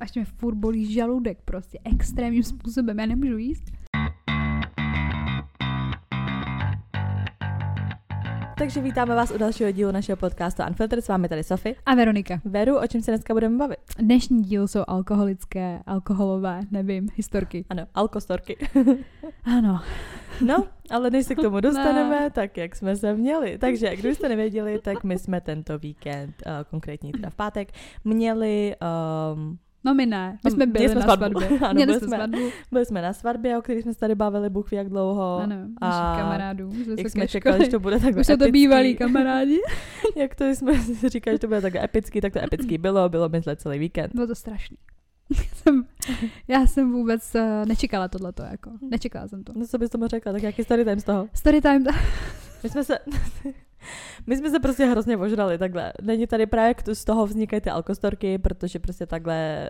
až mě furt bolí žaludek prostě extrémním způsobem. Já nemůžu jíst. Takže vítáme vás u dalšího dílu našeho podcastu Unfiltered. S vámi tady Sofie. A Veronika. Veru, o čem se dneska budeme bavit? Dnešní díl jsou alkoholické, alkoholové, nevím, historky. Ano, alkostorky. Ano. No, ale než se k tomu dostaneme, ne. tak jak jsme se měli. Takže, kdybyste nevěděli, tak my jsme tento víkend, uh, konkrétně teda v pátek, měli um, No my ne, my jsme byli jsme na svatbu. svatbě. ano, byli, jsme, svatbu. byli jsme na svatbě, o které jsme se tady bavili, Bůh ví jak dlouho. Ano, a kamarádů. Jak jsme čekali, že to bude takhle Už jsou to bývalí kamarádi. jak to jsme říkali, že to bude takhle epický, tak to epický bylo, bylo myslet celý víkend. Bylo to strašný. jsem, já jsem vůbec uh, nečekala tohleto, jako. Nečekala jsem to. No co bys tomu řekla, tak jaký story time z toho? Story time, my jsme se... My jsme se prostě hrozně ožrali takhle. Není tady právě z toho vznikají ty alkostorky, protože prostě takhle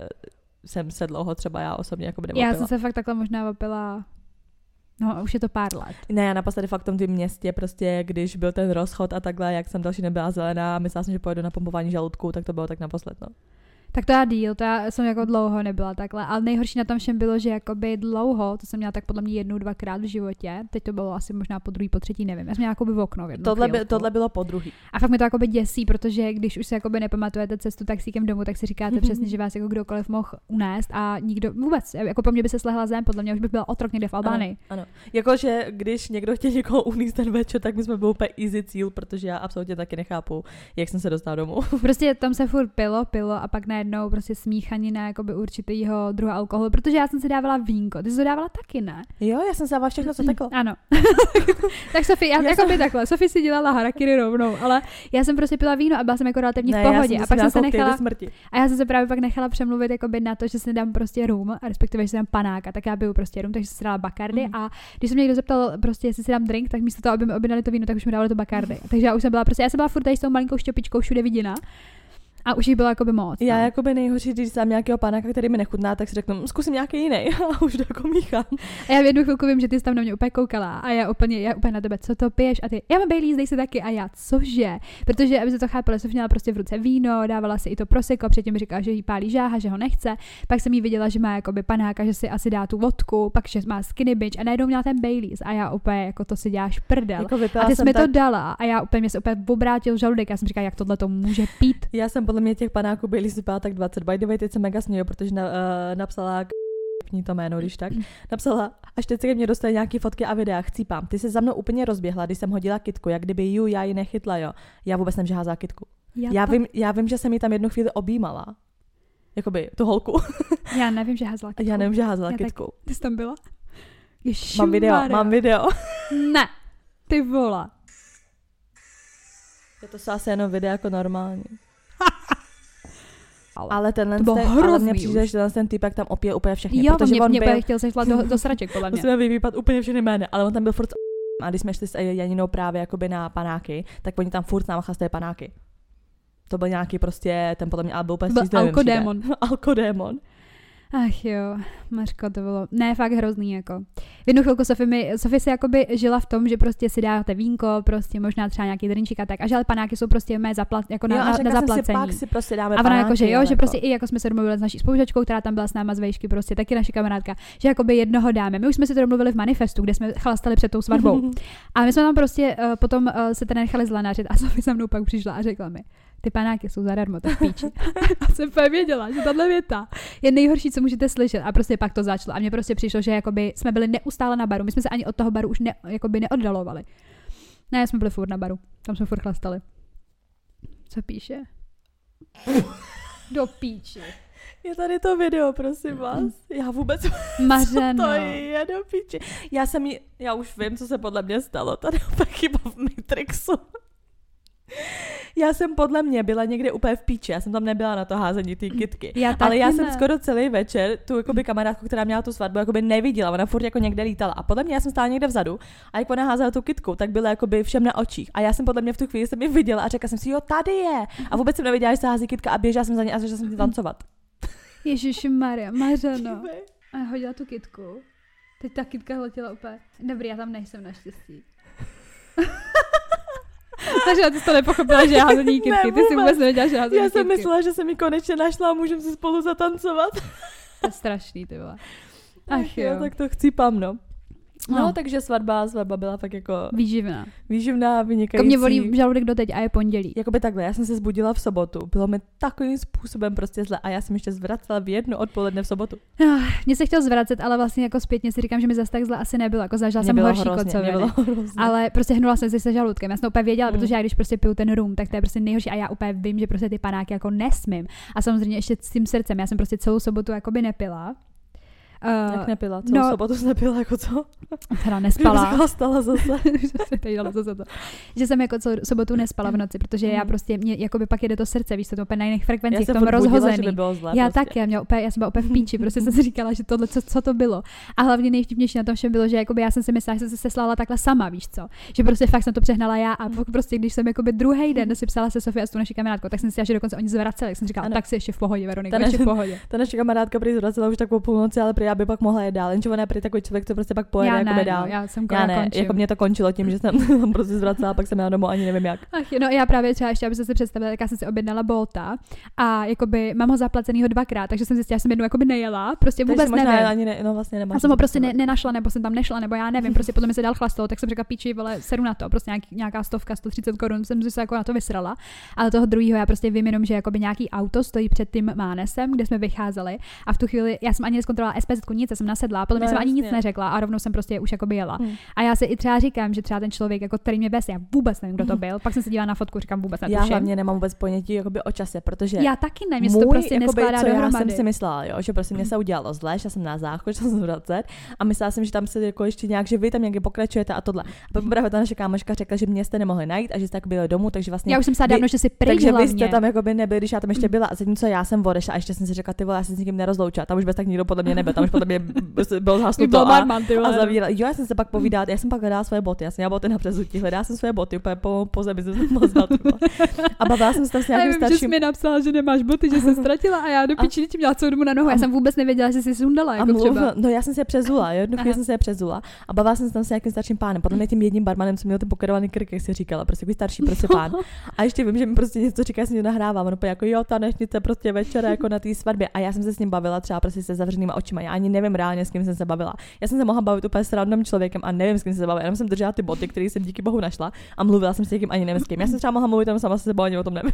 jsem se dlouho třeba já osobně jako by Já jsem se fakt takhle možná vapila No, už je to pár let. Ne, já naposledy fakt v tom městě, prostě, když byl ten rozchod a takhle, jak jsem další nebyla zelená a myslela jsem, že pojedu na pumpování žaludku, tak to bylo tak naposled, no. Tak to já díl, to já jsem jako dlouho nebyla takhle, ale nejhorší na tom všem bylo, že jakoby dlouho, to jsem měla tak podle mě jednou, dvakrát v životě, teď to bylo asi možná po druhý, po třetí, nevím, já jsem měla jakoby v okno v tohle, by, tohle bylo po druhý. A fakt mi to jakoby děsí, protože když už se jakoby nepamatujete cestu taxíkem domů, tak si říkáte přesně, že vás jako kdokoliv mohl unést a nikdo vůbec, jako po mně by se slehla zem, podle mě už bych byl otrok někde v Albánii. Ano, ano. Jakože když někdo chtěl někoho uníst ten večer, tak my jsme byli úplně easy cíl, protože já absolutně taky nechápu, jak jsem se dostal domů. Prostě tam se furt pilo, pilo a pak najednou prostě smí smíchanina jakoby určitýho druhu alkoholu, protože já jsem si dávala vínko. Ty jsi to dávala taky, ne? Jo, já jsem si dávala všechno, co teklo. Ano. tak Sofie, já, já jako jsem... by takhle. Sofie si dělala harakiri rovnou, ale já jsem prostě pila víno a byla jsem jako relativně ne, v pohodě. a pak jsem se nechala. A já jsem se právě pak nechala přemluvit jakoby na to, že si dám prostě rum, a respektive, že si dám panáka, tak já byl prostě rum, takže jsem si dala bakardy mm. a když se mě někdo zeptal prostě, jestli si dám drink, tak místo toho, aby mi objednali to víno, tak už mi dávali to bakardy. Takže já už jsem byla prostě, já jsem byla furt tady s tou malinkou šťopičkou všude vidina. A už jí bylo jakoby moc. Já no. jakoby nejhorší, když jsem nějakého panáka, který mi nechutná, tak si řeknu, hm, zkusím nějaký jiný a už to jako míchám. A já v jednu chvilku vím, že ty jsi tam na mě úplně koukala a já úplně, já úplně na tebe, co to piješ? A ty, já mám Baileys, dej si taky a já, cože? Protože, aby se to chápala, jsem měla prostě v ruce víno, dávala si i to proseko, předtím říkala, že jí pálí žáha, že ho nechce. Pak jsem jí viděla, že má jakoby panáka, že si asi dá tu vodku, pak že má skinny bitch a najednou měla ten Baileys a já úplně jako to si děláš prdel. Jako a ty jsi mi tak... to dala a já úplně mě se úplně obrátil žaludek, já jsem říkala, jak tohle to může pít. Já jsem podle mě těch panáků byli si tak 20. By the way, teď se mega směju, protože na, uh, napsala k to jméno, když tak, napsala, až teď se ke mně dostali nějaký fotky a videa, chcípám. Ty se za mnou úplně rozběhla, když jsem hodila kitku, jak kdyby ju, já ji nechytla, jo. Já vůbec že házá kitku. Já, já, vím, já vím, že jsem ji tam jednu chvíli objímala. Jakoby tu holku. Já nevím, že házela kitku. Já nevím, že házela já kitku. Tak, ty jsi tam byla? Ježiš, mám video, mám video. ne, ty vola. Je to se asi jenom video jako normální ale, ale tenhle to ten, ale mně přijde, že tenhle ten typek tam opije úplně všechny. Jo, protože mě, on mě byl... chtěl se do, do sraček, podle mě. Musíme vypípat úplně všechny jmény, ale on tam byl furt a když jsme šli s Janinou právě jakoby na panáky, tak oni tam furt s náma chlastají panáky. To byl nějaký prostě, ten podle mě ale byl úplně byl alkodémon. alkodémon. Ach jo, Mařko, to bylo, ne, fakt hrozný, jako. V jednu chvilku Sofie, mi, Sofie se jakoby žila v tom, že prostě si dáte vínko, prostě možná třeba nějaký drinčík a tak, a že ale panáky jsou prostě mé zaplat, jako na, jo, na, na zaplacení. Si pak si prostě dáme a ona jako, že jo, jako. že prostě i jako jsme se domluvili s naší spolužačkou, která tam byla s náma z vejšky, prostě taky naše kamarádka, že jakoby jednoho dáme. My už jsme si to domluvili v manifestu, kde jsme chlastali před tou svatbou. a my jsme tam prostě uh, potom uh, se teda nechali zlenařit a Sofie za mnou pak přišla a řekla mi, ty panáky jsou zadarmo, tak píči. a jsem fakt věděla, že tahle věta je nejhorší, co můžete slyšet. A prostě pak to začalo. A mně prostě přišlo, že jakoby jsme byli neustále na baru. My jsme se ani od toho baru už ne, jakoby neoddalovali. Ne, jsme byli furt na baru. Tam jsme furt chlastali. Co píše? Do píči. Je tady to video, prosím vás. Já vůbec... Mařeno. Co to je do píči. Já jsem jí, já už vím, co se podle mě stalo. Tady je chyba v Matrixu. Já jsem podle mě byla někde úplně v píči, já jsem tam nebyla na to házení ty kitky. Já ale já ne. jsem skoro celý večer tu jakoby kamarádku, která měla tu svatbu, jakoby neviděla, ona furt jako někde lítala. A podle mě já jsem stála někde vzadu a jak ona házela tu kitku, tak byla jakoby všem na očích. A já jsem podle mě v tu chvíli jsem ji viděla a řekla jsem si, jo, tady je. A vůbec jsem neviděla, že se hází kitka a běžela jsem za ní a začala jsem tancovat. Ježíši Maria, Mařeno. A hodila tu kitku. Teď ta kitka letěla úplně. Dobrý, já tam nejsem naštěstí. Takže ty jsi to nepochopila, že házení kytky. Ne, ty si vůbec nevěděla, že házení Já jsem kytky. myslela, že jsem mi konečně našla a můžeme si spolu zatancovat. To je strašný, ty vole. Ach, Ach jo. jo. tak to chcípám, no. No, No. no, takže svatba, svatba byla fakt jako Výživná. výživná, vynikající. Jako mě volí žaludek doteď a je pondělí. Jakoby takhle, já jsem se zbudila v sobotu, bylo mi takovým způsobem prostě zle a já jsem ještě zvracela v jedno odpoledne v sobotu. Ah, Mně se chtěl zvracet, ale vlastně jako zpětně si říkám, že mi zase tak zle asi nebylo. Jako zažila jsem horší hrozně, kocoviny. mě. Ale prostě hnula jsem si se žaludkem. Já jsem to úplně věděla, Mm. protože já když prostě piju ten rum, tak to je prostě nejhorší a já úplně vím, že prostě ty panáky jako nesmím. A samozřejmě ještě s tím srdcem. Já jsem prostě celou sobotu jakoby nepila. Jak Uh, nepila, celou no- sobotu jsem nepila, jako co? teda nespala. Kdybych stala zase. Jsem si tady zase to. Že jsem jako celou sobotu nespala v noci, protože já Mm. prostě, mě jakoby pak jede to srdce, víš, co, to úplně na jiných Já frekvencích, jsem v tom furt budila, že rozhozený. by bylo zle Já prostě. taky, já, měla úplně, já jsem byla úplně v píči, prostě jsem si říkala, že tohle, co, co to bylo. A hlavně nejvtipnější na tom všem bylo, že jakoby já jsem si myslela, že jsem se seslala takhle sama, víš co. Že prostě fakt jsem to přehnala já a pak prostě, když jsem jakoby druhý den si psala se Sofie a s tou naší kamarádkou, tak jsem si že dokonce oni zvraceli, jsem říkala, Ano. tak si ještě v pohodě, Veronika, Ta ještě v pohodě. Ta naše kamarádka prý zvracela už tak po půlnoci, ale prý já by pak mohla jít dál. Jenže ona je prý takový člověk, co prostě pak pojede já jakoby ne, dál. no, já jsem já ne, končím. jako mě to končilo tím, že jsem tam prostě zvracela, pak jsem jela domů, ani nevím jak. Ach, no já právě třeba ještě, aby se si představila, tak já jsem si objednala Bolta a jakoby mám ho zaplacenýho dvakrát, takže jsem zjistila, že jsem jednou jakoby nejela, prostě Takže vůbec možná nevím. ani ne, no vlastně nemáš. Já jsem ho prostě ne, nenašla, nebo jsem tam nešla, nebo já nevím, prostě podle mě se dal chlastou, tak jsem řekla píči, vole, seru na to, prostě nějaký, nějaká stovka, 130 korun, jsem si se jako na to vysrala. Ale toho druhého já prostě vím jenom, že jakoby nějaký auto stojí před tím Mánesem, kde jsme vycházeli a v tu chvíli já jsem ani neskontrolovala SPZ, nic, já jsem nasedla, podle mě No, jsem ani nic neřekla a rovnou jsem prostě už jakoby jela. Hmm. A já si i třeba říkám, že třeba ten člověk, jako který mě vez, já vůbec nevím, kdo to byl, pak jsem se dívala na fotku, říkám vůbec Já netuším. hlavně nemám vůbec ponětí jakoby o čase, protože já taky ne, mě to prostě jakoby, neskládá co já dohromady. jsem si myslela, jo, že prostě mě se udělalo zle, že jsem na záchod, že jsem vracet a myslela jsem, že tam se jako ještě nějak, že vy tam někdy pokračujete a tohle. A pak právě ta naše kámoška řekla, že mě jste nemohli najít a že jste tak byli domů, takže vlastně Já už jsem se dávno, že si pryč takže hlavně. vy jste tam jako by nebyli, když já tam ještě byla a zatímco já jsem odešla a ještě jsem si řekla, ty vole, já se s nikým nerozloučila, tam už bez tak nikdo podle mě nebyl, tam už podle mě prostě byl By zhasnuto byl a, barman, a zavíral. Jo, já jsem se pak povídat, já jsem pak hledala své boty, já jsem měla boty na přezutí, hledala jsem své boty úplně po, po zemi, jsem se A bavila jsem se tam s A já nějakým vím, že jsi starším mi napsala, že nemáš boty, že se ztratila a já do piči ti měla celou dobu na nohu. Já jsem vůbec nevěděla, že jsi sundala, jako mluvil, třeba. no já jsem se je přezula, jo, jednu chvíli jsem se je přezula a bavila jsem se tam s nějakým starším pánem, podle mě tím jedním barmanem, co měl ten pokerovaný krk, jak si říkala, prostě takový starší prostě pán. A ještě vím, že mi prostě něco říká, jsem to nahrávám, úplně jako jo, ta nešnice prostě večer jako na té svatbě a já jsem se s ním bavila třeba prostě se zavřenýma očima, já ani nevím reálně, s kým jsem se bavila. Já jsem se mohla bavit úplně s random člověkem a nevím, s kým jsem se bavila, jenom jsem držela ty boty, které jsem díky bohu našla a mluvila jsem s někým ani nevím s kým. Já jsem třeba mohla mluvit tam sama se sebou, ani o tom nevím.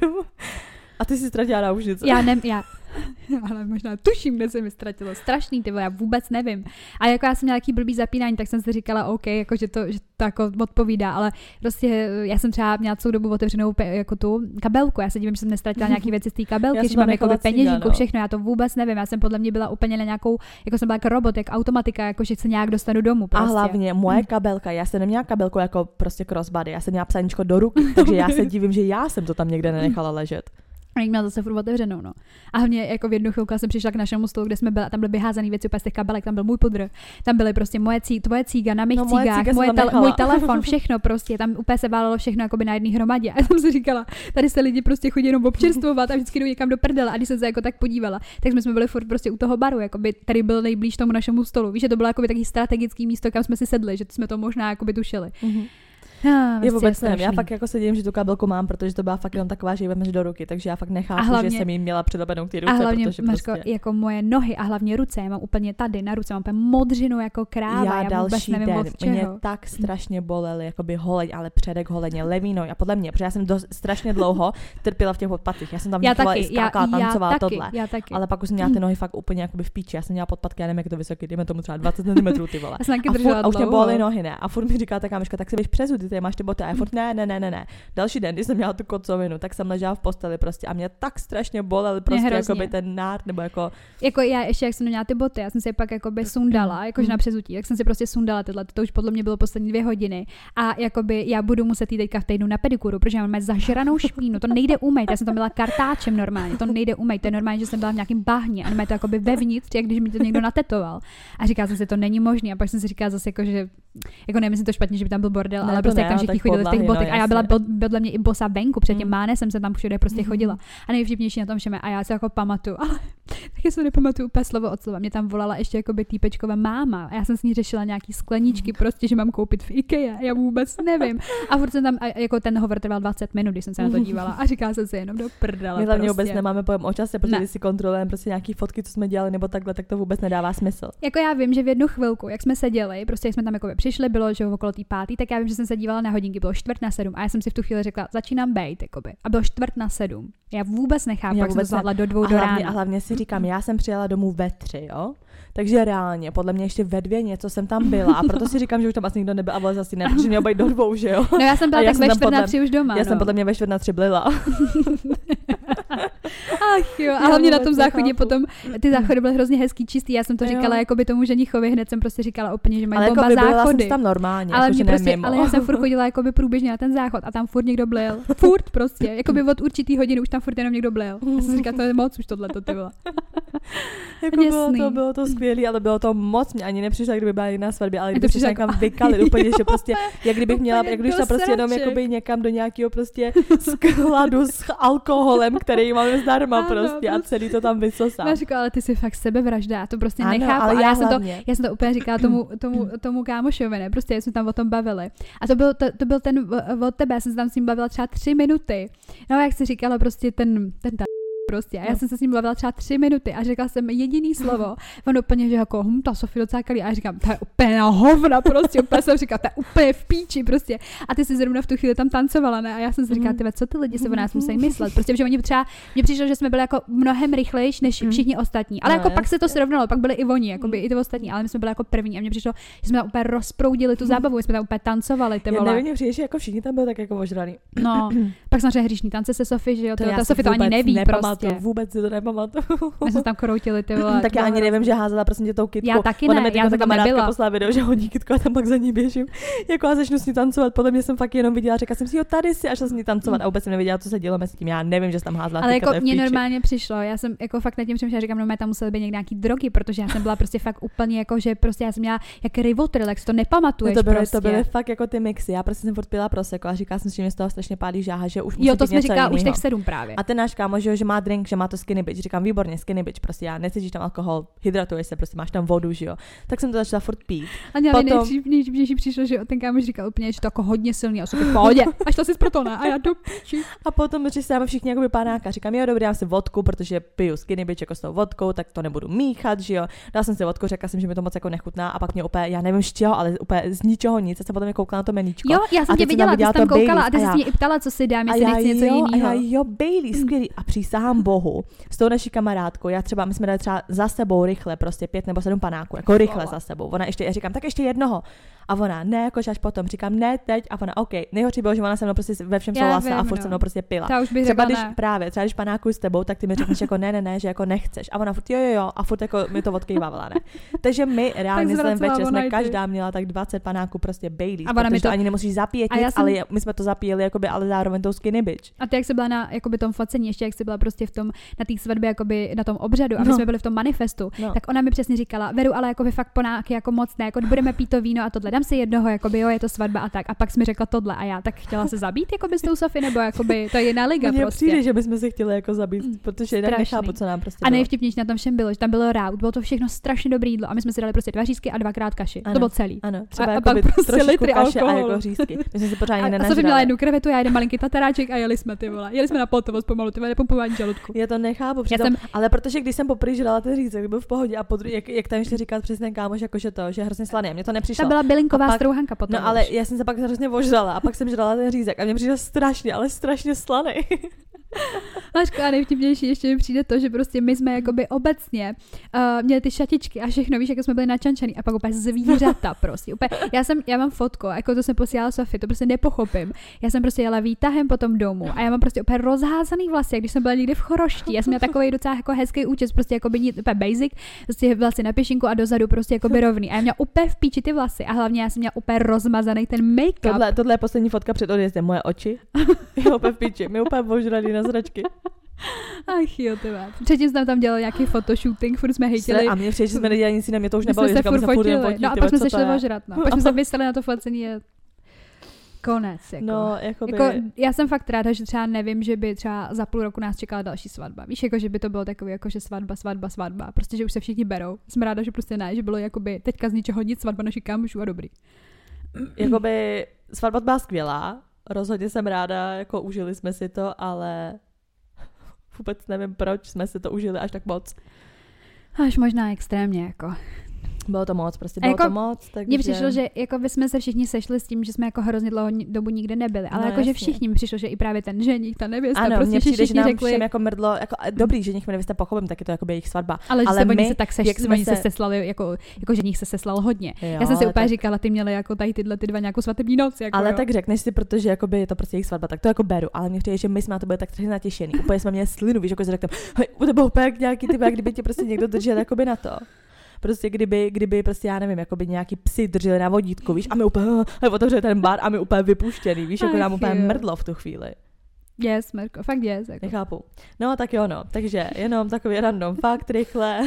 A ty si ztratila náušnice. Já nem, já, ale možná tuším, kde se mi ztratilo. Strašný, ty vole, já vůbec nevím. A jako já jsem měla takový blbý zapínání, tak jsem si říkala, OK, jako, že, to, že to jako odpovídá, ale prostě eh, já jsem třeba měla celou dobu otevřenou pe, jako tu kabelku. Já se divím, že jsem nestratila nějaké věci z té Já kabelky, jsem že mám jako nechala peněženku, no. všechno, já to vůbec nevím. Já jsem podle mě byla úplně na nějakou, jako jsem byla jako robot, jak automatika, jako že se nějak dostanu domů. Prostě. A hlavně moje kabelka, já jsem neměla kabelku jako prostě crossbody, já jsem měla psaníčko do ruky, takže já se divím, že já jsem to tam někde nenechala ležet. A měla zase furt otevřenou, no. A hlavně jako v jednu chvilku jsem přišla k našemu stolu, kde jsme byli, a tam byly vyházané věci úplně z těch kabelek, tam byl můj pudr, tam byly prostě moje cí, tvoje cíga na mých No, moje cígách, cíga moje tam tele, nechala. můj telefon, všechno prostě, tam úplně se válelo všechno jakoby na jedné hromadě. A já jsem si říkala, tady se lidi prostě chodí jenom občerstvovat a vždycky jdou někam do prdele. A když jsem se jako tak podívala, tak jsme, jsme byli furt prostě u toho baru, jakoby, který byl nejblíž tomu našemu stolu. Víš, že to bylo jakoby takový strategický místo, kam jsme si sedli, že jsme to možná jakoby tušili. Ah, Já prostě vůbec nevím, já fakt jako se divím, že tu kabelku mám, protože to byla fakt jenom taková, že ji vemeš do ruky, takže já fakt nechápu, A hlavně- že jsem jí měla přilepenou k té ruce, a hlavně, protože Mařko, prostě... jako moje nohy a hlavně ruce, já mám úplně tady na ruce, mám úplně modřinu jako kráva, já, já vůbec další nevím den, od čeho. mě tak strašně bolely, jakoby holeň, ale předek holeně, levý nohy a podle mě, protože já jsem dost, strašně dlouho trpěla v těch podpatích, já jsem tam já taky, i skákala, já, já tancovala taky, tohle. já taky. Ale pak už jsem měla ty nohy fakt úplně jakoby v píči. Já jsem měla podpatky, já nevím, jak je to vysoký, dejme tomu třeba 20 cm ty vole. Já taky A, furt, a už mě bolely nohy, ne? A furt mi říká ta kámoška, tak si běž přes ty, ty máš ty boty. A já furt ne, ne, ne, ne, ne. Další den, když jsem měla tu kocovinu, tak jsem ležela v posteli prostě a mě tak strašně bolel prostě hrozně. jakoby ten nárt, nebo jako Jako já ještě, jak jsem neměla ty boty, já jsem si je pak jakoby sundala, jakože na přezutí, tak jsem si prostě sundala tyhle, to už podle mě bylo poslední dvě hodiny. A jakoby já budu muset jít teďka v týdnu na pedikuru, protože mám zažranou špínu, to nejde umýt, já jsem tam byla kartáčem normálně, to nejde umýt, to je normálně, že jsem byla v nějakém bahně a to jakoby vevnitř, jak když mi to někdo natetoval. A říkala jsem si, to není možné. A pak jsem si říkala zase jako, že jako nemyslím to špatně, že by tam byl bordel, Ne, ale prostě ne, jak tam všichni chodili v těch podlahy, no, botech a já byla vedle mě i bosa venku, před tím Mm. mánesem jsem tam všude prostě Mhm. chodila. A nejvtipnější na tom všem a já si jako pamatuju, ale tak já se nepamatuju úplně slovo od slova. Mě tam volala ještě jako by týpečková máma a já jsem s ní řešila nějaký skleničky, prostě, že mám koupit v IKEA. Já vůbec nevím. A furt jsem tam, a jako ten hovor trval 20 minut, když jsem se na to dívala a říkala jsem si jenom do prdele. My hlavně prostě. vůbec nemáme pojem o čase, protože Ne. když si kontrolujeme prostě nějaký fotky, co jsme dělali, nebo takhle, tak to vůbec nedává smysl. Jako já vím, že v jednu chvilku, jak jsme seděli, prostě jak jsme tam jako přišli, bylo, že okolo té pátý, tak já vím, že jsem se dívala na hodinky, bylo čtvrt na sedm a já jsem si v tu chvíli řekla, začínám bejt, jakoby. A bylo čtvrt na sedm. Já vůbec nechápu, Já jak jsem to zvládla do dvou A do hlavně, a rána. hlavně si říkám, já jsem přijela domů ve tři, jo? Takže reálně, podle mě ještě ve dvě něco jsem tam byla a proto si říkám, že už tam asi nikdo nebyl a vole asi ne, protože měl být do dvou, že jo? No já jsem byla A tak ve čtvrt na tři už doma. Já no. jsem podle mě ve čtvrt na tři blila. Ach jo, a Já hlavně na tom záchodě nechápu. potom, ty záchody byly hrozně hezký, čistý, já jsem to Jo. říkala jako by tomu ženichovi, hned jsem prostě říkala úplně, že mají Ale jako bomba by byla jsem záchody. si tam normálně, ale, jako, prostě, mimo. ale já jsem furt chodila jako by průběžně na ten záchod a tam furt někdo blil. Furt prostě, jako by od určitý hodiny už tam furt jenom někdo blil. Já jsem říkala, to je moc už tohle to ty vole. jako bylo to, bylo to skvělé, ale bylo to moc, mě ani nepřišlo, jak kdyby byla jiná svatbě, ale kdyby se někam jako- vykalit úplně, že prostě, jak kdybych měla, jak když šla prostě jenom jakoby někam do nějakého prostě skladu s alkoholem, který máme zdarma prostě a prostě. celý to tam vysosám. Já říkala, ale ty jsi fakt sebevražda, já to prostě Ano, nechápu. ale já já, jsem to, já jsem to úplně říkala tomu, tomu, tomu kámošovi, ne? Prostě jsme tam o tom bavili. A to byl, to, to byl ten od tebe, já jsem se tam s ním bavila třeba tři minuty. No a jak jsi říkala, prostě ten, ten ta prostě. A já No. jsem se s ním bavila třeba tři minuty a řekla jsem jediný slovo. On úplně, že jako, hm, ta Sofie docela kalí. A já říkám, to je úplně na hovna, prostě. Úplně jsem říkala, to je úplně v píči, prostě. A ty jsi zrovna v tu chvíli tam tancovala, ne? A já jsem si říkala, Mhm. ty ve, co ty lidi si o nás musí myslet? Prostě, že oni třeba, mně přišlo, že jsme byli jako mnohem rychlejší než Mhm. všichni ostatní. Ale No, jako pak se to srovnalo, pak byli i oni, jako by i ty ostatní, ale my jsme byli jako první. A mně přišlo, že jsme tam úplně rozproudili tu zábavu, jsme tam úplně tancovali, ty Já vole. nevím, mně přijde, že jako všichni tam byli tak jako ožraný. No, pak samozřejmě hříšný tance se Sofie, že jo, to, já ta Sofie to ani neví nepamatuju, prostě. Vůbec si to nepamatuju. My jsme tam kroutili ty vole. tak já ani bylo nevím, že házela prostě tě tou kytkou. Já taky ne, mi já jsem kamarádka poslala video, že hodí kytku a tam pak za ní běžím. Jako a začnu s ní tancovat. Podle mě jsem fakt jenom viděla, řekla jsem si, jo, tady si a šla s ní tancovat a vůbec jsem nevěděla, co se dělo mezi tím. Já nevím, že jsi tam házela. Ale jako píči. normálně přišlo, já jsem jako fakt nad tím přemýšlela, říkám, no mé tam musely být nějaký drogy, protože já jsem byla prostě fakt úplně jako, že prostě já jsem měla jak rivotril, jak si to No nepamatuješ to, byly, prostě. to byly fakt jako ty mixy. Já prostě jsem furt pila proseko a říkala jsem si, že mě z toho strašně pálí žáha, že už Jo, to jsme říkala už těch sedm právě. A ten náš kámo, že, že má drink, že má to skinny bitch. Říkám, výborně, skinny bitch, prostě já necítíš tam alkohol, hydratuješ se, prostě máš tam vodu, že jo. Tak jsem to začala furt pít. A mě potom- Potom... nejvtipnější přišlo, že ten kámoš říkal úplně, že to jako hodně silný a jsou v pohodě. A šla si z proto ne? A já do piči. A potom přistáváme všichni jakoby panáka. Říkám, jo, dobrý, dám si vodku, protože piju skinny bitch jako s tou vodkou, tak to nebudu míchat, že jo. Dal jsem si vodku, řekla jsem, že mi to moc jako nechutná a pak mě úplně, já nevím z čeho, ale úplně z ničeho nic. Já jsem potom koukala na to meníčko. Jo, já A jsem tě viděla, ty jsi tam to koukala a ty a jsi mě i ptala, co si dám, a jestli nechci něco a jiného. jo, Bailey, skvělý. A přísahám bohu, s tou naší kamarádkou, já třeba, my jsme dali třeba za sebou rychle, prostě pět nebo sedm panáků, jako rychle za sebou. Ona ještě, já říkám, tak ještě jednoho. A ona, ne, jako až potom. Říkám, ne, teď. A ona, OK. Nejhorší bylo, že ona se mnou prostě ve všem souhlasila a furt no. se mnou prostě pila. Ta už bych Třeba řekla když ne. právě, třeba když panákuju s tebou, tak ty mi řekneš jako ne, ne, ne, že jako nechceš. A ona furt jo, jo, jo, a furt jako mi to odkývávala, ne. Takže my reálně zvracela večer jsme každá měla tak 20 panáků prostě Bailey, A ona mi to- ani nemusíš nic, jsem- ale my jsme to zapíjeli, jakoby, ale zároveň tou skinny bitch. A ty, jak jsi byla na jakoby, tom focení, ještě jak jsi byla prostě v tom, na té svatbě, jakoby, na tom obřadu, a my No. jsme byli v tom manifestu, No. tak ona mi přesně říkala, Veru, ale jakoby fakt ponáky jako moc ne, jako budeme pít to víno a tohle, dám si jednoho, jakoby, jo, je to svatba a tak. A pak jsi mi řekla tohle a já tak chtěla se zabít, jakoby s tou Sofie, nebo jakoby, to je jiná liga Mně prostě. přijde, že bychom se chtěli jako zabít, protože jinak Strašný. nechápu, co nám prostě A nejvtipnější na tom všem bylo, že tam bylo raut, bylo to všechno strašně dobré jídlo a my jsme si dali prostě dva řízky a dvakrát kaši. Ano. To bylo celý. Ano, třeba a jako pak prostě litry kaše a alkoholu. jako řízky. My jsme si pořádně A, a. Sofie měla jednu krevetu, já jeden malinký tataráček a jeli jsme ty vole. Jeli jsme na potovost pomalu, ty vole, nepumpování žaludku. Já to nechápu, přitom, jsem, ale protože když jsem poprvé žrala ten řízek, byl v pohodě a podru, jak, jak tam ještě říkal přesně ten kámoš, jako že to, že je hrozně slaný, mně to ta nepřišlo. byla bylinková pak- strouhanka potom. No ale já jsem se pak hrozně ožrala a pak jsem žrala ten řízek a mě přišel strašně, ale strašně slaný. A nejvtipnější ještě mi přijde to, že prostě my jsme jakoby obecně uh, měli ty šatičky a všechno, víš, jako jsme byli načančaný a pak úplně zvířata prostě. Úplně, já jsem, já mám fotku, jako to jsem posílala Sofii, to prostě nepochopím. Já jsem prostě jela výtahem po tom domu a já mám prostě úplně rozházaný vlasy, jak když jsem byla někde v choroští. Já jsem měla takový docela jako hezký účes, prostě jako by úplně basic, prostě vlasy na pěšinku a dozadu prostě jako by rovný. A já měla úplně v píči ty vlasy a hlavně já jsem měla úplně rozmazaný ten make-up. Tohle, tohle je poslední fotka před odjezdem, moje oči. Jo, úplně v piči, my úplně na zračky. Ach jo, ty vole. Předtím jsem tam dělala nějaký fotoshooting, furt jsme hejtili. A mě přijde, že jsme nedělali nic jiného, mě to už My nebylo, jsme se furt furt fotili. fotí, No a pak jsme se šli ožrat. No. Pak jsme se mysleli na to focení. Je... Konec. Jako. No, jakoby... Jako, já jsem fakt ráda, že třeba nevím, že by třeba za půl roku nás čekala další svatba. Víš, jako, že by to bylo takový, jako, že svatba, svatba, svatba. Prostě, že už se všichni berou. Jsem ráda, že prostě ne, že bylo jakoby teďka z ničeho nic svatba našich kámošů a dobrý. Jakoby svatba byla skvělá, rozhodně jsem ráda, jako užili jsme si to, ale vůbec nevím, proč jsme si to užili až tak moc. Až možná extrémně, jako. Bylo to moc, prostě bylo jako, to moc. Takže... Mně přišlo, že jako by jsme se všichni sešli s tím, že jsme jako hrozně dlouho dobu nikde nebyli, ale No, jako, že jasně. všichni mi přišlo, že i právě ten ženík, ta nevěsta, ano, prostě mně přijde, všichni že nám řekli, všem jako mrdlo, jako, dobrý, že nich nevěsta pochopím, tak je to jako by jejich svatba. ale, že ale se oni my, se tak seš, jak jsme oni se se- seslali, jako, jako že nich se seslal hodně. Jo, Já jsem si úplně tak- říkala, ty měli jako tady tyhle ty dva nějakou svatební noc. Jako, Ale jo. tak řekneš si, protože jakoby je to prostě jejich svatba, tak to jako beru. Ale mně přijde, že my jsme na to byli tak trochu natěšení. Úplně jsme měli slinu, víš, jako že řekneme, hej, to bylo úplně jak nějaký typ, kdyby tě prostě někdo držel jakoby na to. Prostě kdyby, kdyby prostě já nevím, jakoby nějaký psy drželi na vodítku, víš, a my úplně, otevřeli ten bar a my úplně vypuštěný, víš, jako nám úplně mrdlo v tu chvíli. Yes, Marko, fakt yes. Jako. Nechápu. No tak jo, no. Takže jenom takový random fakt rychle.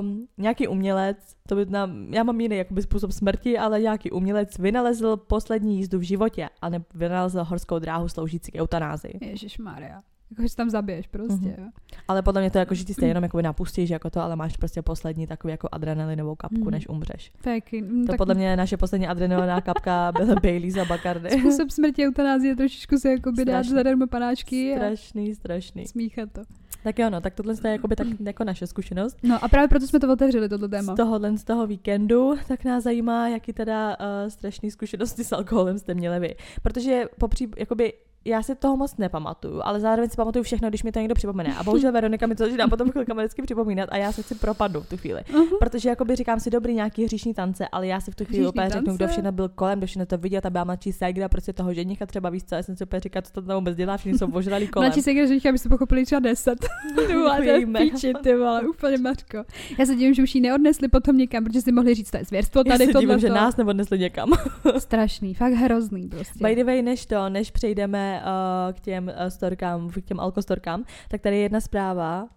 um, nějaký umělec, to by nám, já mám jiný jakoby způsob smrti, ale nějaký umělec vynalezl poslední jízdu v životě a ne, vynalezl horskou dráhu sloužící k eutanázii. Ježíš Maria. Jako, že tam zabiješ prostě. Mhm. jo. Ale podle mě to je jako, že ty se jenom jakoby napustíš jako to, ale máš prostě poslední takový jako adrenalinovou kapku, Mhm. než umřeš. Taky, mm, To tak podle mě naše poslední adrenalinová kapka byla Baileys a Bacardi. Způsob smrti eutanázie trošičku se jako by dát Strašný. zadarmo panáčky a Strašný, strašný. smíchat to. Tak jo, no, tak tohle je jakoby tak jako naše zkušenost. No a právě proto jsme to otevřeli, toto téma. z tohohle z toho víkendu, tak nás zajímá, jaký teda uh, strašné zkušenosti s alkoholem jste měli vy. Protože popří, jakoby, já si toho moc nepamatuju, ale zároveň si pamatuju všechno, když mi to někdo připomene. A bohužel Veronika mi to začíná potom chvilkama vždycky připomínat a já se chci propadnu v tu chvíli. Uh-huh. Protože jakoby říkám si dobrý nějaký hříšní tance, ale já si v tu chvíli úplně řeknu, kdo všechno byl kolem, kdo všechno to viděl, ta byla mladší ségra prostě toho ženicha třeba víc, co já jsem si úplně říkala, co to tam vůbec dělá, všichni jsou ožralí kolem. Mladší se když aby se pochopili třeba 10. ty vole, to je Víme. píči, ty vole, úplně mařko. Já se divím, že už ji neodnesli potom někam, protože si mohli říct, to je zvěrstvo tady tohle. že nás neodnesli někam. Strašný, fakt hrozný prostě. By the way, než to, než přejdeme uh, k těm uh, storkám, k těm alkostorkám, tak tady je jedna zpráva,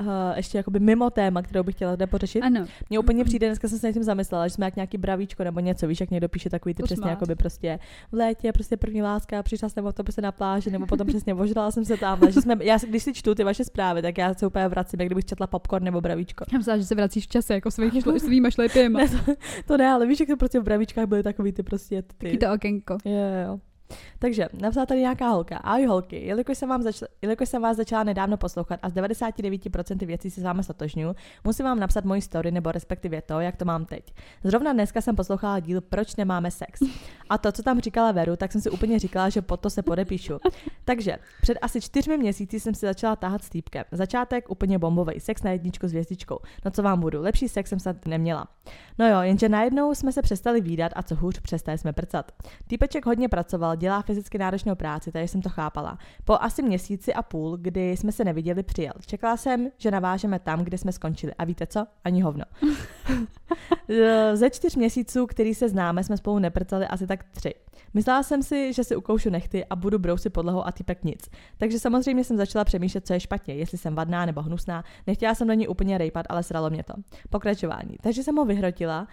uh, ještě jakoby mimo téma, kterou bych chtěla zde pořešit. Ano, Mně úplně přijde, dneska jsem se nad tím zamyslela, že jsme jak nějaký bravíčko nebo něco, víš, jak někdo píše takový ty To přesně jakoby prostě v létě, prostě první láska, přišla jsem o to se na pláži, nebo potom přesně ožrala jsem se tam, že jsme, já, když si čtu ty vaše zprávy, tak já se úplně vracím, jak kdybych četla popcorn nebo bravíčko. já myslela, že se vracíš v čase, jako svých šlo, svýma šlepěma. Ne, to, to ne, ale víš, jak to prostě v bravíčkách byly takový ty prostě ty. Taky to okénko. Jo, jo. Takže napsala tady nějaká holka. Ahoj holky, jelikož jsem, vám začala, jelikož jsem vás začala nedávno poslouchat a z 99% věcí se s vámi stotožňuji, musím vám napsat moji story nebo respektive to, jak to mám teď. Zrovna dneska jsem poslouchala díl Proč nemáme sex. A to, co tam říkala Veru, tak jsem si úplně říkala, že pod to se podepíšu. Takže před asi čtyřmi měsíci jsem si začala táhat s týpkem. Začátek úplně bombový, sex na jedničku s hvězdičkou. No co vám budu, lepší sex jsem snad neměla. No jo, jenže najednou jsme se přestali výdat a co hůř, přestali jsme prcat. Týpeček hodně pracoval, dělá fyzicky náročnou práci, takže jsem to chápala. Po asi měsíci a půl, kdy jsme se neviděli, přijel. Čekala jsem, že navážeme tam, kde jsme skončili. A víte co? Ani hovno. Ze čtyř měsíců, který se známe, jsme spolu neprcali asi tak tři. Myslela jsem si, že si ukoušu nechty a budu brousit podlahu a týpek nic. Takže samozřejmě jsem začala přemýšlet, co je špatně, jestli jsem vadná nebo hnusná. Nechtěla jsem do ní úplně rejpat, ale sralo mě to. Pokračování. Takže jsem ho vyhrotila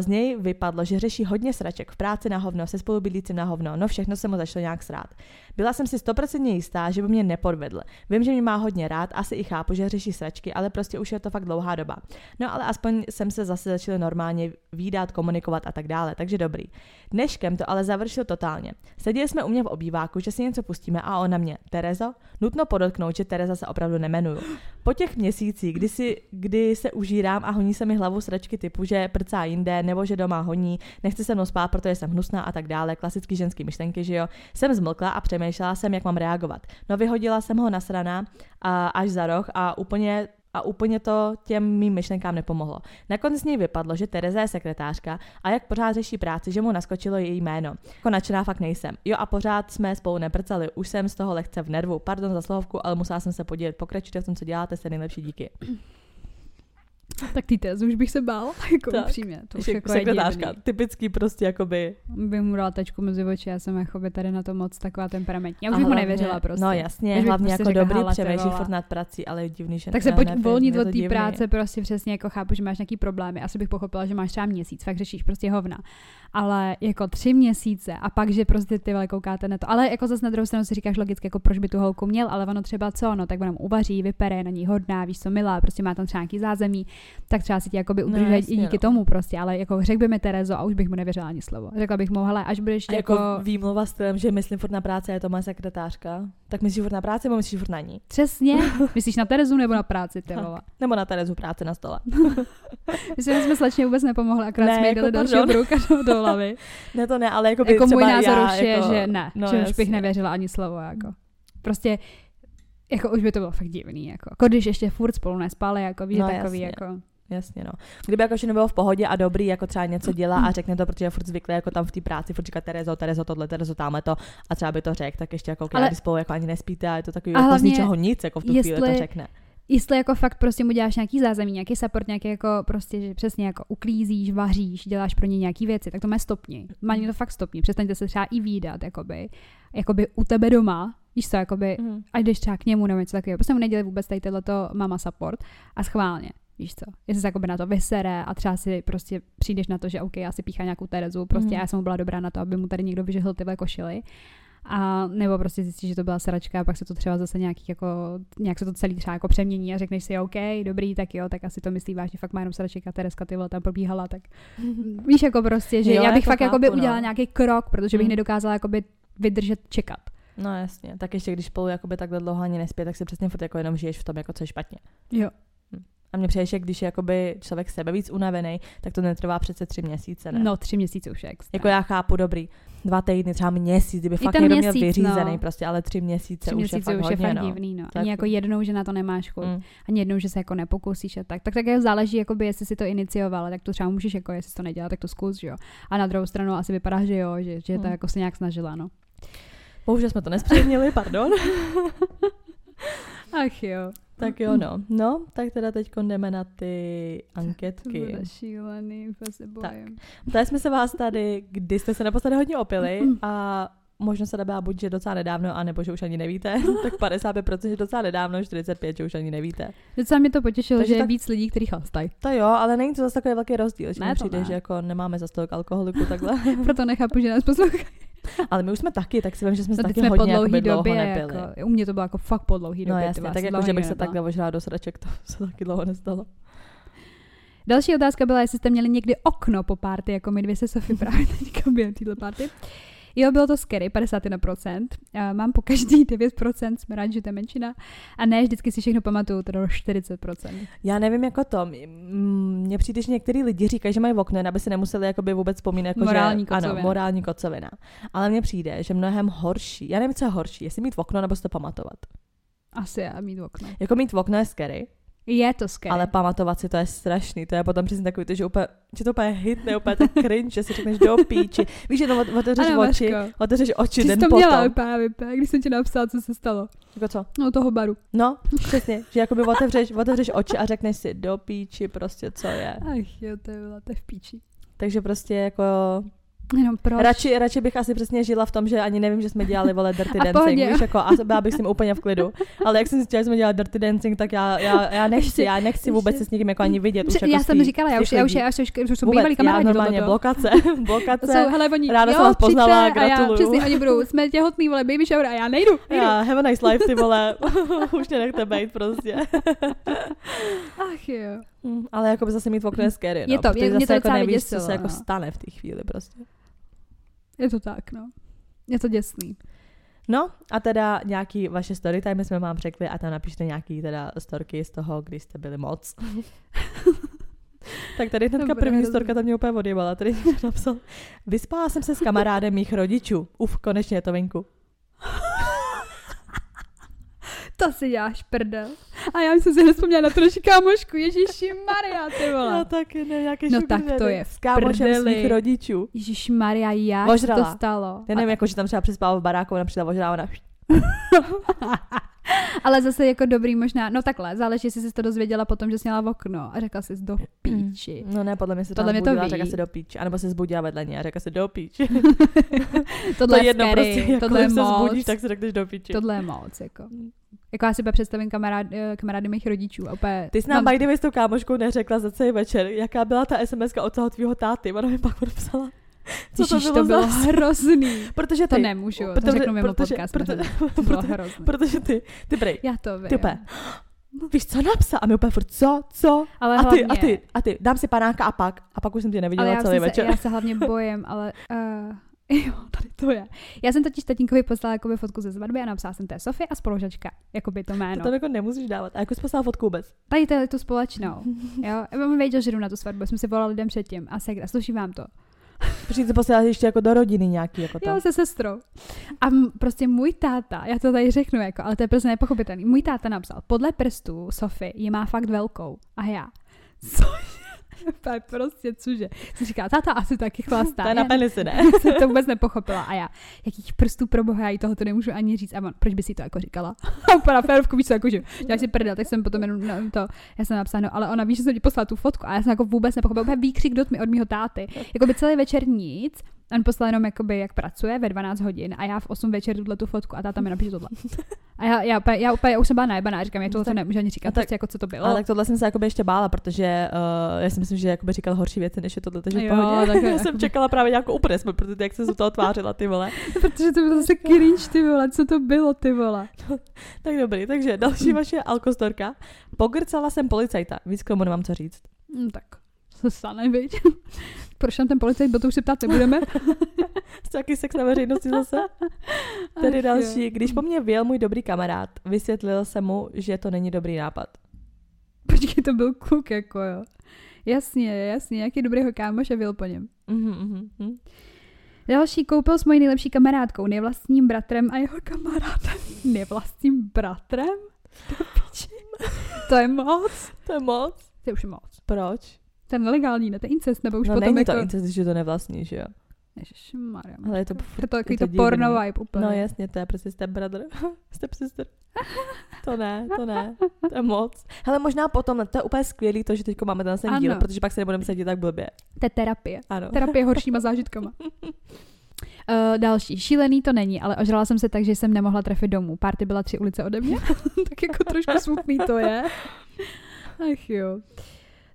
z něj vypadlo, že řeší hodně sraček v práci na hovno, se spolubydlícím na hovno, no všechno se mu začalo nějak srát. Byla jsem si stoprocentně jistá, že by mě nepodvedl. Vím, že mě má hodně rád, asi i chápu, že řeší sračky, ale prostě už je to fakt dlouhá doba. No ale aspoň jsem se zase začala normálně výdat, komunikovat a tak dále, takže dobrý. Dneškem to ale završil totálně. Seděli jsme u mě v obýváku, že si něco pustíme a on na mě, Terezo? Nutno podotknout, že Tereza se opravdu nemenuju. Po těch měsících, kdy, si, kdy se užírám a honí se mi hlavu sračky typu, že prcá jinde, nebo že doma honí, nechce se mnou spát, protože jsem hnusná a tak dále, klasický ženský myšlenky, že jo, jsem zmlkla a přemýšlela jsem, jak mám reagovat. No vyhodila jsem ho nasraná a až za roh a úplně a úplně to těm mým myšlenkám nepomohlo. Nakonec z něj vypadlo, že Tereza je sekretářka a jak pořád řeší práci, že mu naskočilo její jméno. Jako nadšená fakt nejsem. Jo a pořád jsme spolu neprcali, už jsem z toho lehce v nervu. Pardon za slohovku, ale musela jsem se podívat. Pokračujte v tom, co děláte, jste nejlepší díky. Tak ty tezu už bych se bál, jako Tak. upřímně. To už jako je sekretářka, typický prostě jakoby. Bych mu dala tečku mezi oči, já jsem jakoby tady na to moc taková temperamentní. Já už A bych mu nevěřila prostě. No jasně, bych hlavně prostě jako dobrý "Hala, ty přemýšlí vole." furt nad prací, ale je divný, že Tak se pojď je od té práce, prostě přesně jako chápu, že máš nějaký problémy. Asi bych pochopila, že máš třeba měsíc, fakt řešíš prostě hovna. Ale jako tři měsíce a pak, že prostě ty vole koukáte na to. Ale jako zase na druhou stranu si říkáš logicky, jako proč by tu holku měl, ale ono třeba co, no tak mu uvaří, vypere, je na ní hodná, víš co, milá, prostě má tam třeba nějaký zázemí, tak třeba si tě jakoby No, udržuje jasně, i díky no. tomu prostě, ale jako řekl by mi Terezo a už bych mu nevěřila ani slovo. Řekla bych mu, hele, až budeš A jako, jako výmluva stylem, že myslím furt na práci je to moje sekretářka. Tak myslíš furt na práci, nebo myslíš furt na ní? přesně, myslíš na Terezu nebo na práci, ty vole. Nebo na Terezu práce na stole. Myslím, že jsme slečně vůbec nepomohli, akorát Ne, jsme jako dali dalšího do, do hlavy. Ne to ne, ale jako by jako můj názor já, už je, jako, že ne, no, že už bych nevěřila ani slovo, jako. Prostě jako už by to bylo fakt divný, jako. jako když ještě furt spolu nespali, jako víš, No, takový, jasně. jako. Jasně, no. Kdyby jako všechno bylo v pohodě a dobrý, jako třeba něco dělá a řekne to, protože je furt zvyklý jako tam v té práci, furt říká Terezo, Terezo tohle, Terezo tamhle to a třeba by to řekl, tak ještě jako Ale... spolu jako ani nespíte a je to takový A jako z ničeho nic, jako v tu chvíli jestli- to řekne. Jestli jako fakt prostě mu děláš nějaký zázemí, nějaký support, nějaký jako prostě, že přesně jako uklízíš, vaříš, děláš pro ně nějaký věci, tak to má stopni. Má to fakt stopni. Přestaňte se třeba i výdat, jakoby, jakoby u tebe doma, víš co, jakoby, Mhm. a jdeš třeba k němu nebo něco takového. Prostě mu nedělej vůbec tady tohleto mama support a schválně. Víš co, jestli se jakoby na to vysere a třeba si prostě přijdeš na to, že OK, já si píchám nějakou Terezu, prostě Mhm. já jsem mu byla dobrá na to, aby mu tady někdo vyžehl tyhle košily. A nebo prostě zjistíš, že to byla sračka a pak se to třeba zase nějaký jako, nějak se to celý třeba jako přemění a řekneš si OK, dobrý, tak jo, tak asi to myslí vážně, fakt má jenom sraček a Tereska ty vole tam probíhala, tak víš jako prostě, že Jo, já bych jako fakt jakoby chápu, no. udělala nějaký krok, protože bych Mm. nedokázala jakoby vydržet čekat. No jasně, tak ještě když spolu jakoby takhle dlouho ani nespí, tak si přesně furt jako jenom žiješ v tom, jako co je špatně. Jo. A mně přijde, že když je jakoby člověk sebe víc unavený, tak to netrvá přece tři měsíce, ne? No, tři měsíce už je extra. Jako já chápu, dobrý, dva týdny, třeba měsíc, kdyby I fakt někdo měsíc, měl vyřízený, no. prostě, ale tři měsíce, tři už je fakt už je hodně, fakt no. divný, no. Tak- Ani jako jednou, že na to nemáš chuť. Mm. Ani jednou, že se jako nepokusíš a tak. Tak také záleží, jakoby, jestli si to inicioval, tak to třeba můžeš, jako jestli to nedělá, tak to zkus, že jo. A na druhou stranu asi vypadá, že jo, že, že to Mm. jako se nějak snažila, no. Bohužel jsme to nespřednili, pardon. Ach jo. Tak jo, no. No, tak teda teď jdeme na ty To anketky. bude šílený, se bojím. Ptali jsme se vás tady, kdy jste se naposledy hodně opili a možno se dá buď, že docela nedávno, anebo že už ani nevíte, tak 55% že docela nedávno, 45% že už ani nevíte. Docela mě to potěšilo, Takže že je tak- víc lidí, kteří chlastají. To jo, ale není to zase takový velký rozdíl, že Ne, přijde, ne. že jako nemáme za tolik alkoholiku takhle. Proto nechápu, že nás poslouchají. ale my už jsme taky, tak si vím, že jsme se No, taky jsme po hodně dlouhý jakoby dlouho době, nepili. jako, u mě to bylo jako fakt po dlouhý No době. ty jasně, vás tak jako, že bych se takhle ožrala do sraček, to se taky dlouho nestalo. Další otázka byla, jestli jste měli někdy okno po party, jako my dvě se Sofie právě teďka během téhle party. Jo, bylo to scary, 51%. A mám po každý 9%, jsme rádi, že to je menšina. A ne, vždycky si všechno pamatuju, teda 40%. Já nevím jako to, mně přijde, že některý lidi říkají, že mají v okně, aby si nemuseli jakoby vůbec vzpomínat, jako Morální že, kocovina. ano, morální kocovina. Ale mně přijde, že mnohem horší, já nevím, co je horší, jestli mít v okno nebo si to pamatovat. Asi já mít okno. Jako mít v okno je scary, Je to scary. ale pamatovat si to je strašný. To je potom přesně takový, to, že, úplně, že to úplně hitne, úplně tak cringe, že si řekneš do píči. Víš, jenom ot- otevřeš Ano, oči, Vaško. otevřeš oči Ty jsi den to potom. měla právě, když jsem ti napsala, co se stalo. Jako co? No toho baru. No, přesně, že jakoby otevřeš, otevřeš oči a řekneš si do píči prostě, co je. Ach jo, to je byla, to je v píči. Takže prostě jako Jenom proč? Radši, radši bych asi přesně žila v tom, že ani nevím, že jsme dělali vole Dirty A Dancing, pohodě. víš, jako, a byla bych s tím úplně v klidu. Ale jak jsem zjistila, že jsme dělali Dirty Dancing, tak já, já, já nechci, já nechci vůbec se s někým jako ani vidět. Už Pře- jako já jsem tý- říkala, já už, já už, já už, já už jsou Vůbec, bývalí já kamarádi. normálně blokace, blokace. jsou, hele, oni, Ráda jo, jsem vás poznala, a já, gratuluju. přesně, oni budou, jsme těhotný, vole, baby shower a já nejdu. nejdu. Já, have a nice life, ty vole. Už mě nechte být prostě. Ach jo. Hm, Ale jako by zase mít v okně je scary, no, Je to, mě zase to jako nevíš, co se jako no. stane v té chvíli prostě. Je to tak, no. Je to děsný. No a teda nějaký vaše story time jsme vám řekli a tam napište nějaký teda storky z toho, kdy jste byli moc. tak tady hnedka první storka tam mě úplně odjebala. Tady napsal, vyspala jsem se s kamarádem mých rodičů. Uf, konečně je to venku. To si děláš prdel. A já jsem si hned vzpomněla na tu naši kámošku, Ježíši Maria, ty Já vole. taky ne, nějaký No tak to je v kámošem prdeli. svých rodičů. Ježíš Maria, jak Ožrala. to stalo? Já nevím, jako, že tam třeba přespával v baráku, ona přišla ožrala, ona... Ale zase jako dobrý možná, no takhle, záleží, jestli jsi to dozvěděla potom, že jsi měla v okno a řekla jsi do píči. No ne, podle mě se Podle mě to ví. řekla se do píči, anebo se zbudila vedle ní a řekla se do píči. Tohle to je je jedno scary, prostě, jako tohle je se moc, zbudíš, tak si řekneš do píči. tohle je moc, jako. Jako já si úplně představím kamarád, eh, kamarády mých rodičů a úplně... Ty jsi nám by the way s tou kámoškou neřekla za celý večer, jaká byla ta sms od toho tvýho táty. Ona mi pak odpsala. Co to Ježiš, bylo, to bylo za... hrozný. Protože ty, To nemůžu, to protože- řeknu mimo protože- podcast. protože- Protože, to bylo hrozný. protože ty, ty prej, Já to vím. ty úplně, víš co napsal? A my úplně furt, co, co? Ale A ty, hlavně, a ty, a ty, dám si panáka a pak. A pak už jsem tě neviděla celý se, večer. já se hlavně bojím, ale uh, jo, tady to je. Já jsem totiž tatínkovi poslala jakoby fotku ze svatby a napsala jsem to je Sofie a spolužačka, jakoby to To jméno. tam jako nemusíš dávat. A jako jsi poslala fotku vůbec. Tady to je tu společnou. Jo, já mám věděl, že jdu na tu svatbu, jsme si volali lidem předtím a segra, sluší vám to. Protože to posíláš ještě jako do rodiny nějaký, jako to. Jo, se sestrou. A prostě můj táta, já to tady řeknu, jako, ale to je prostě nepochopitelný. Můj táta napsal, podle prstů Sofie ji má fakt velkou. A já, co? Úplně prostě, cože? Jsem říkala, táta asi taky chlastá. To je na Já penisy, ne? jsem to vůbec nepochopila. A já, jakých prstů pro boha, já jí tohoto nemůžu ani říct. A on, proč by si to jako říkala? A úplně na férovku, víš co, jako, že já si prdel, tak jsem potom jenom no, to, já jsem napsala, no, ale ona ví, že jsem ti poslala tu fotku a já jsem jako vůbec nepochopila, úplně výkřik do tmy od mého táty. Jakoby celý večer nic, on poslal jenom jakoby, jak pracuje ve 12 hodin a já v 8 večer tuhle tu fotku a táta mi napíše tohle. A já, já, úplně, já, úplně, já už jsem byla najebaná, říkám, já tohle to nemůžu ani říkat, tak- prostě jako co to bylo. Ale tak tohle jsem se jakoby ještě bála, protože uh, já si myslím, že jakoby říkal horší věci, než je tohle, takže Jo, pohodě. tak já jsem čekala právě nějakou úplně smrt, protože jak se z toho tvářila, ty vole. Protože to bylo zase cringe, ty vole, co to bylo, ty vole. Tak dobrý, takže další vaše alkostorka. Pogrcala jsem policajta, víc k tomu nemám co říct. Hm, tak se stane, viď? Proč tam ten policajt, bo to už se ptát nebudeme. Jaký sex na veřejnosti zase? Tedy Ach další. jo. Když po mně vyjel můj dobrý kamarád, vysvětlil jsem mu, že to není dobrý nápad. Počkej, to byl kluk, jako jo. Jasně, jasně, jaký dobrýho kámoš a byl po něm. Mhm, mhm, mhm. Další koupil s mojí nejlepší kamarádkou, nevlastním bratrem a jeho kamarádem. Nevlastním bratrem? To je moc. To je moc. To je už moc. Proč? To je nelegální, ne? To je incest, nebo už no potom není jako... to incest, když je to nevlastní, že jo? Ježišmarja. Ale je to, je to takový je to to, porno divný. vibe úplně. No jasně, to je prostě step brother, step sister. To ne, to ne, to je moc. Hele, možná potom, to je úplně skvělý to, že teď máme ten ten díl, protože pak se nebudeme sedět tak blbě. To je terapie. Ano. Terapie horšíma zážitkama. Uh, další. Šílený to není, ale ožrala jsem se tak, že jsem nemohla trefit domů. Party byla tři ulice ode mě. tak jako trošku smutný to je. Ach jo.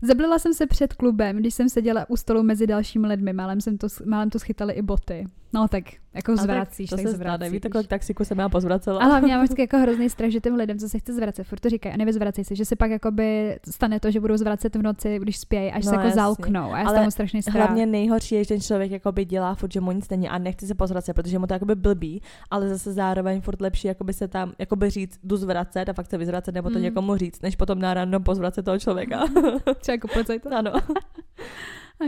Zablila jsem se před klubem, když jsem seděla u stolu mezi dalšími lidmi. Málem, jsem to, málem to schytali i boty. No tak, jako A tak zvracíš, to tak, se zvracíš. víte, kolik taxiku jsem já pozvracela. Ale mám vždycky jako hrozný strach, že těm lidem, co se chce zvracet, furt to říkají a nevyzvracej se, že se pak jakoby stane to, že budou zvracet v noci, když spějí, až No, se jako jasně. zalknou. A já Ale strašný strach. Hlavně nejhorší je, že ten člověk jakoby dělá furt, že mu nic není a nechce se pozvracet, protože mu to jakoby blbý, ale zase zároveň furt lepší jakoby se tam jakoby říct, jdu zvracet a fakt se vyzvracet nebo to Mm. někomu říct, než potom na random pozvracet toho člověka. Třeba jako policajt. ano.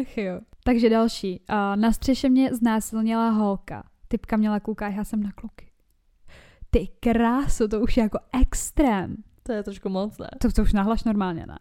Ach jo. Takže další. Na střeše mě znásilnila holka. Typka měla kluka, já jsem na kluky. Ty krásu, to už je jako extrém. To je trošku moc, ne? To, to už nahlaš normálně, ne?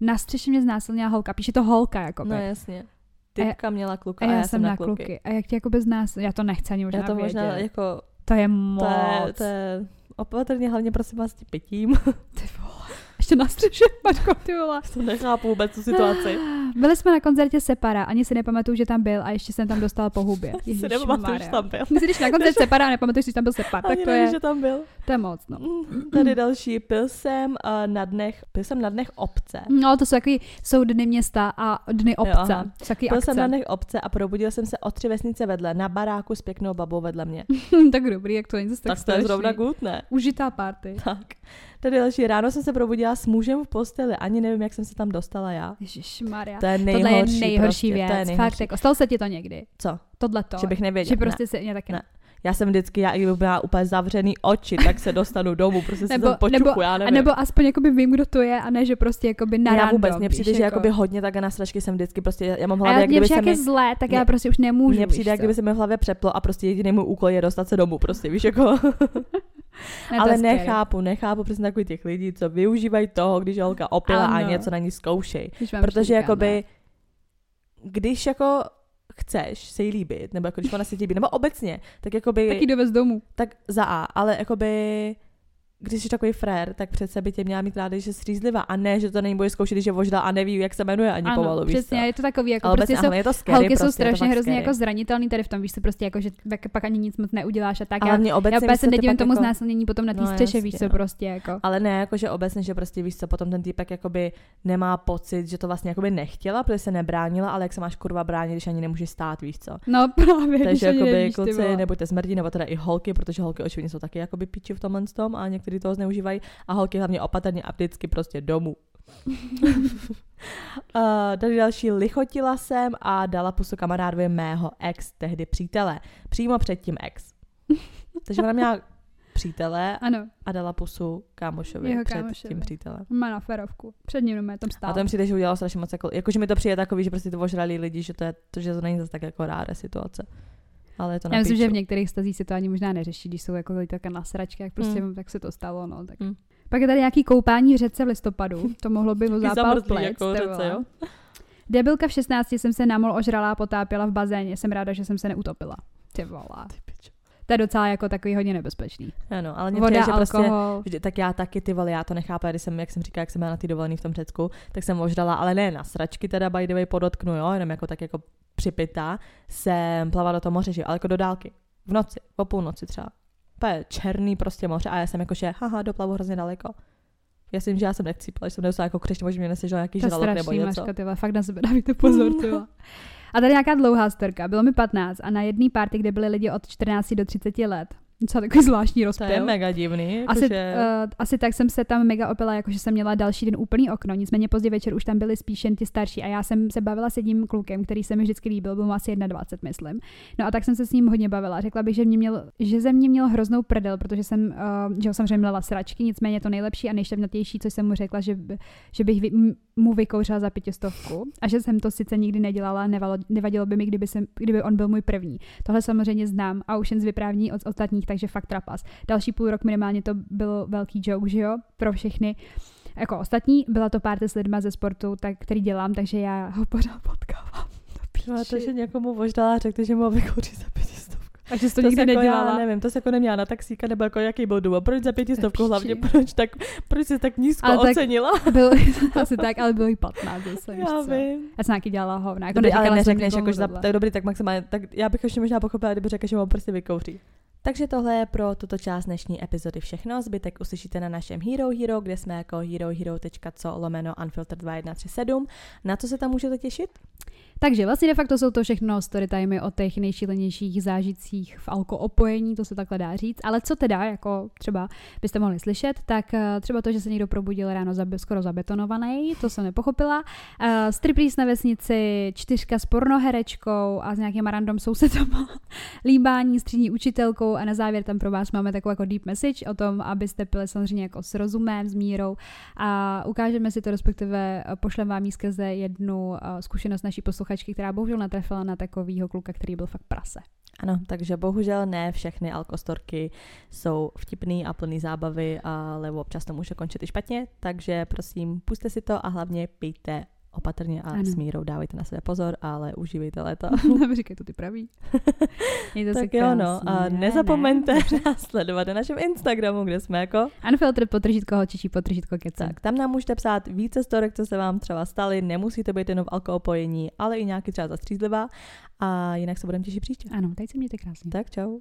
Na střeše mě znásilnila holka. Píše to holka, jako. No jasně. Typka měla kluka a já, jsem na kluky. kluky. A jak tě jakoby znásil... Já to nechci ani možná Já to možná vědět. jako, To je moc. to je, to je opatrně hlavně prosím vás s tím pitím. Ty vole. Ještě na střeše, Mačko, ty vole. to nechápu vůbec tu situaci. Byli jsme na koncertě Separa, ani si nepamatuju, že tam byl a ještě jsem tam dostal po hubě. Si nepamatuju, že tam byl. Jdeš na koncert Separa a nepamatuješ, že tam byl Separ, tak to nevíš, je, že tam byl. to je moc, no. Mm, Tady další. Pil jsem uh, na dnech, pil jsem na dnech obce. No, to jsou takový, jsou dny města a dny obce. takový Byl akce. jsem na dnech obce a probudil jsem se o tři vesnice vedle, na baráku s pěknou babou vedle mě. tak dobrý, jak to není zase tak, Tak to je zrovna good, ne? Užitá party. Tak. Tady další. Ráno jsem se probudila s mužem v posteli, ani nevím, jak jsem se tam dostala já. Ježišmarja. To je Tohle nejhorší, je nejhorší prostě, věc. To je nejhorší. Fakt, jako, stalo se ti to někdy? Co? Tohle to. Že bych nevěděla. Že Ne. prostě se, mě taky Ne. ne. Já jsem vždycky, já i kdyby měla úplně zavřený oči, tak se dostanu domů, prostě se Nebo- tam počuchu, nebo- já A nevím. nebo aspoň jakoby vím, kdo to je a ne, že prostě jakoby na já vůbec, mně přijde, že jako... jakoby hodně tak na strašky jsem vždycky prostě, já mám v A hlavě, já, jak mě kdyby se mi, zlé, tak já Mně- prostě už nemůžu. mně přijde, jak kdyby se mi v hlavě přeplo a prostě jediný můj úkol je dostat se domů, prostě víš, jako, Ne, to ale nechápu, nechápu přesně takový těch lidí, co využívají toho, když je holka opila a Ano. něco na ní zkoušej. Protože říkám, jakoby, když jako chceš se jí líbit, nebo jako když ona se ti líbí, nebo obecně, tak jakoby, ne. Taky dovez domů. tak za A, ale jakoby když jsi takový frér, tak přece by tě měla mít ráda, že je střízlivá a ne, že to není bude zkoušet, když je voždá a neví, jak se jmenuje ani ano, pomalu. víš přesně, co? je to takový, jako Ale prostě jsou, je to scary, holky prostě, jsou strašně hrozně scary. jako zranitelný tady v tom, víš se prostě jako, že pak, pak ani nic moc neuděláš a tak. Ale Já, mě obecně, já úplně víš se nedivím tomu jako- znásilnění potom na té No, střeše, víš co no. prostě jako. Ale ne, jakože obecně, že prostě víš co, potom ten týpek jakoby nemá pocit, že to vlastně jakoby nechtěla, protože se nebránila, ale jak se máš kurva bránit, když ani nemůžeš stát, víš co. No právě, Takže jakoby kluci nebuďte smrdí, nebo teda i holky, protože holky očividně jsou taky jakoby piči v tomhle tom a někteří toho zneužívají a holky hlavně opatrně a vždycky prostě domů. Uh, tady další lichotila jsem a dala pusu kamarádovi mého ex, tehdy přítele. Přímo před tím ex. Takže ona měla přítele Ano, a dala pusu kámošovi Jeho před kámošovi. tím přítelem. má na ferovku. Před ním je tam A stál. ten přijde, že udělal strašně moc, jako, jakože mi to přijde takový, že prostě to ožrali lidi, že to, je, to, že to není zase tak jako ráda situace. Ale je to Já myslím, že v některých stazích se to ani možná neřeší, když jsou jako také na sračky, jak prostě Mm. tak se to stalo, no. Tak. Mm. Pak je tady nějaký koupání v řece v listopadu, to mohlo by zápal plec, jako řece, jo? Debilka v 16 jsem se namol ožrala a potápěla v bazéně. Jsem ráda, že jsem se neutopila. Ty vole. To je docela jako takový hodně nebezpečný. Ano, ale mě Voda, přijde, že prostě alkohol. Vždy, tak já taky ty vole, já to nechápu, když jsem, jak jsem říkala, jak jsem byla na ty dovolený v tom Řecku, tak jsem ožrala, ale ne na sračky teda by the way podotknu, jo, jenom jako tak jako připita, jsem plavala do toho moře, že jo, ale jako do dálky, v noci, o půlnoci třeba. Úplně černý prostě moře a já jsem jako, že haha, doplavu hrozně daleko. Já si myslím, že já jsem nechcípala, že jsem neustále jako křešť, možná mě nesežil nějaký To je žralok nebo strašný, něco. Maška, ty vole, fakt na sebe dávajte pozor, ty vole. A tady nějaká dlouhá storka. Bylo mi 15 a na jedné party, kde byly lidi od 14 do 30 let. Docela takový zvláštní To rozpěl. je mega divný. Jako Asi, že... uh, asi tak jsem se tam mega opila, jakože jsem měla další den úplný okno, nicméně pozdě večer už tam byli spíš jen ti starší a já jsem se bavila s jedním klukem, který se mi vždycky líbil, byl mu asi 21, myslím. No a tak jsem se s ním hodně bavila. Řekla bych, že, mě měl, že ze mě měl hroznou prdel, protože jsem, uh, že ho samozřejmě měla sračky, nicméně to nejlepší a nejšťavnatější, co jsem mu řekla, že, že bych vy, mu vykouřila za pětistovku a že jsem to sice nikdy nedělala, nevalo, nevadilo by mi, kdyby, jsem, kdyby on byl můj první. Tohle samozřejmě znám a už jen z vyprávění od ostatních, takže fakt trapas. Další půl rok minimálně to byl velký joke, že jo, pro všechny. Jako ostatní, byla to party s lidma ze sportu, tak, který dělám, takže já ho pořád potkávám. No, to, že někomu možná řekl, že mu vykouří za pětistovku. Takže jsi to, To nikdy se jako nedělala. Já nevím, to se jako neměla na taxíka, nebo jako jaký byl důvod. Proč za pětistovku hlavně, proč, tak, proč jsi tak nízko Ale tak- ocenila? Byl, asi tak, ale bylo jí 15 zase, já co. vím. Já jsem nějaký dělala hovna. Jako Dobrý, ale neřekneš, jako, že za, tak dobrý, tak maximálně, tak já bych ještě možná pochopila, kdyby řekl, že mu prostě vykouří. Takže tohle je pro tuto část dnešní epizody všechno. Zbytek uslyšíte na našem Hero Hero, kde jsme jako herohero.co lomeno unfiltered 2137. Na co se tam můžete těšit? Takže vlastně de facto jsou to všechno storytimey o těch nejšílenějších zážitcích v alkoopojení, to se takhle dá říct. Ale co teda, jako třeba byste mohli slyšet, tak eh, třeba to, že se někdo probudil ráno zabe, skoro zabetonovaný, to jsem nepochopila. Uh, Striplíc na vesnici, čtyřka s pornoherečkou a s nějakýma random sousedama, líbání s třídní učitelkou a na závěr tam pro vás máme takovou jako deep message o tom, abyste pili samozřejmě jako s rozumem, s mírou a ukážeme si to, respektive eh, pošlem vám jí skrze jednu eh, zkušenost naší posluchačky, která bohužel natrefila na takovýho kluka, který byl fakt prase. Ano, takže bohužel ne všechny alkostorky jsou vtipný a plný zábavy, ale občas to může končit i špatně, takže prosím, puste si to a hlavně pijte opatrně a Ano. s mírou dávejte na sebe pozor, ale užívejte léto. Říkej to ty pravý. Mějte tak jo, no. A nezapomeňte Ne? nás sledovat na našem Instagramu, kde jsme jako. Unfiltered potržítko holčičí potržítko kecem. Tak, tam nám můžete psát více storek, co se vám třeba staly. Nemusíte být jenom v alkoopojení, ale i nějaký třeba zastřízlivá. A jinak se budeme těšit příště. Ano, teď se mějte krásně. Tak čau.